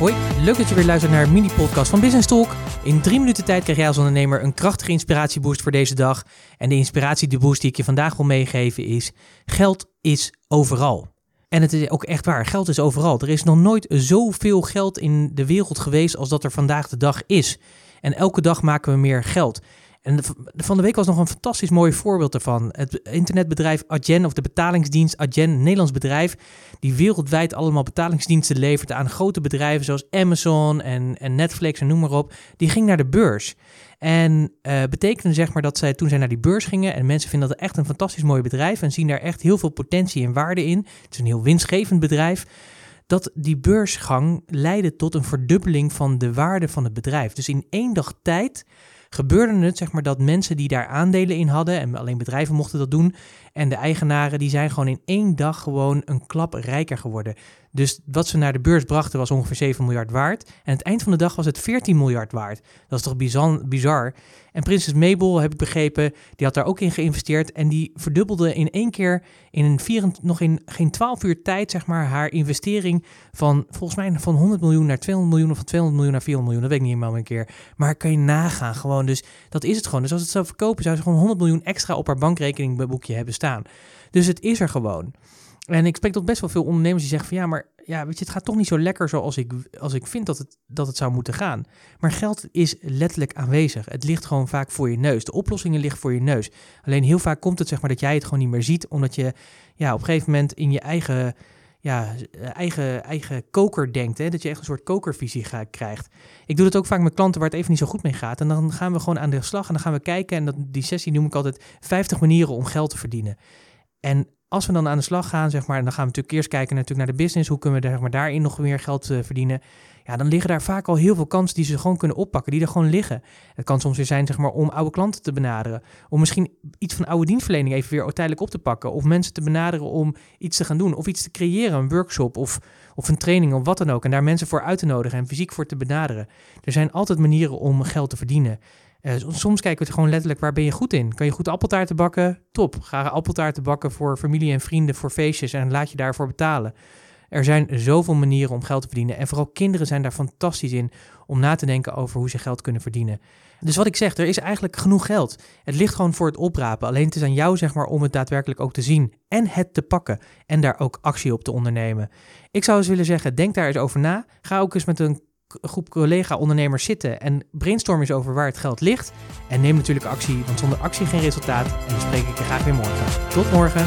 Hoi, leuk dat je weer luistert naar een mini-podcast van Business Talk. In drie minuten tijd krijg jij als ondernemer een krachtige inspiratieboost voor deze dag. En de inspiratieboost die ik je vandaag wil meegeven is: geld is overal. En het is ook echt waar, geld is overal. Er is nog nooit zoveel geld in de wereld geweest als dat er vandaag de dag is. En elke dag maken we meer geld. En van de week was nog een fantastisch mooi voorbeeld ervan. Het internetbedrijf Adyen, of de betalingsdienst Adyen, een Nederlands bedrijf, die wereldwijd allemaal betalingsdiensten levert aan grote bedrijven zoals Amazon en, en Netflix en noem maar op, die ging naar de beurs. En uh, betekende zeg maar dat zij toen zij naar die beurs gingen en mensen vinden dat echt een fantastisch mooi bedrijf en zien daar echt heel veel potentie en waarde in. Het is een heel winstgevend bedrijf dat die beursgang leidde tot een verdubbeling van de waarde van het bedrijf. Dus in één dag tijd gebeurde het zeg maar, dat mensen die daar aandelen in hadden, en alleen bedrijven mochten dat doen, en de eigenaren die zijn gewoon in één dag gewoon een klap rijker geworden. Dus wat ze naar de beurs brachten was ongeveer 7 miljard waard. En aan het eind van de dag was het 14 miljard waard. Dat is toch bizar. bizar. En Prinses Mabel, heb ik begrepen, die had daar ook in geïnvesteerd. En die verdubbelde in één keer, in een nog in geen 12 uur tijd, zeg maar, haar investering van volgens mij van 100 miljoen naar 200 miljoen of van 200 miljoen naar 400 miljoen. Dat weet ik niet helemaal een keer. Maar kan je nagaan gewoon. Dus dat is het gewoon. Dus als het zou verkopen, zou ze gewoon 100 miljoen extra op haar bankrekening boekje hebben staan. Dus het is er gewoon. En ik spreek tot best wel veel ondernemers die zeggen van ja, maar ja, weet je, het gaat toch niet zo lekker zoals ik, als ik vind dat het, dat het zou moeten gaan. Maar geld is letterlijk aanwezig. Het ligt gewoon vaak voor je neus. De oplossingen liggen voor je neus. Alleen heel vaak komt het zeg maar dat jij het gewoon niet meer ziet, omdat je ja, op een gegeven moment in je eigen, ja, eigen, eigen koker denkt. Hè? Dat je echt een soort kokervisie krijgt. Ik doe dat ook vaak met klanten waar het even niet zo goed mee gaat. En dan gaan we gewoon aan de slag en dan gaan we kijken. En dat, die sessie noem ik altijd 50 manieren om geld te verdienen. En als we dan aan de slag gaan, zeg maar, dan gaan we natuurlijk eerst kijken natuurlijk naar de business, hoe kunnen we zeg maar, daarin nog meer geld uh, verdienen. Ja, dan liggen daar vaak al heel veel kansen die ze gewoon kunnen oppakken, die er gewoon liggen. Het kan soms weer zijn, zeg maar, om oude klanten te benaderen. Om misschien iets van oude dienstverlening even weer tijdelijk op te pakken. Of mensen te benaderen om iets te gaan doen. Of iets te creëren, een workshop of, of een training of wat dan ook. En daar mensen voor uit te nodigen en fysiek voor te benaderen. Er zijn altijd manieren om geld te verdienen. Uh, soms kijken we gewoon letterlijk waar ben je goed in. Kan je goed appeltaarten bakken? Top. Ga appeltaarten bakken voor familie en vrienden, voor feestjes en laat je daarvoor betalen. Er zijn zoveel manieren om geld te verdienen. En vooral kinderen zijn daar fantastisch in om na te denken over hoe ze geld kunnen verdienen. Dus wat ik zeg, er is eigenlijk genoeg geld. Het ligt gewoon voor het oprapen. Alleen het is aan jou zeg maar, om het daadwerkelijk ook te zien en het te pakken. En daar ook actie op te ondernemen. Ik zou eens willen zeggen, denk daar eens over na. Ga ook eens met een groep collega-ondernemers zitten en brainstorm eens over waar het geld ligt. En neem natuurlijk actie, want zonder actie geen resultaat. En dan spreek ik je graag weer morgen. Tot morgen.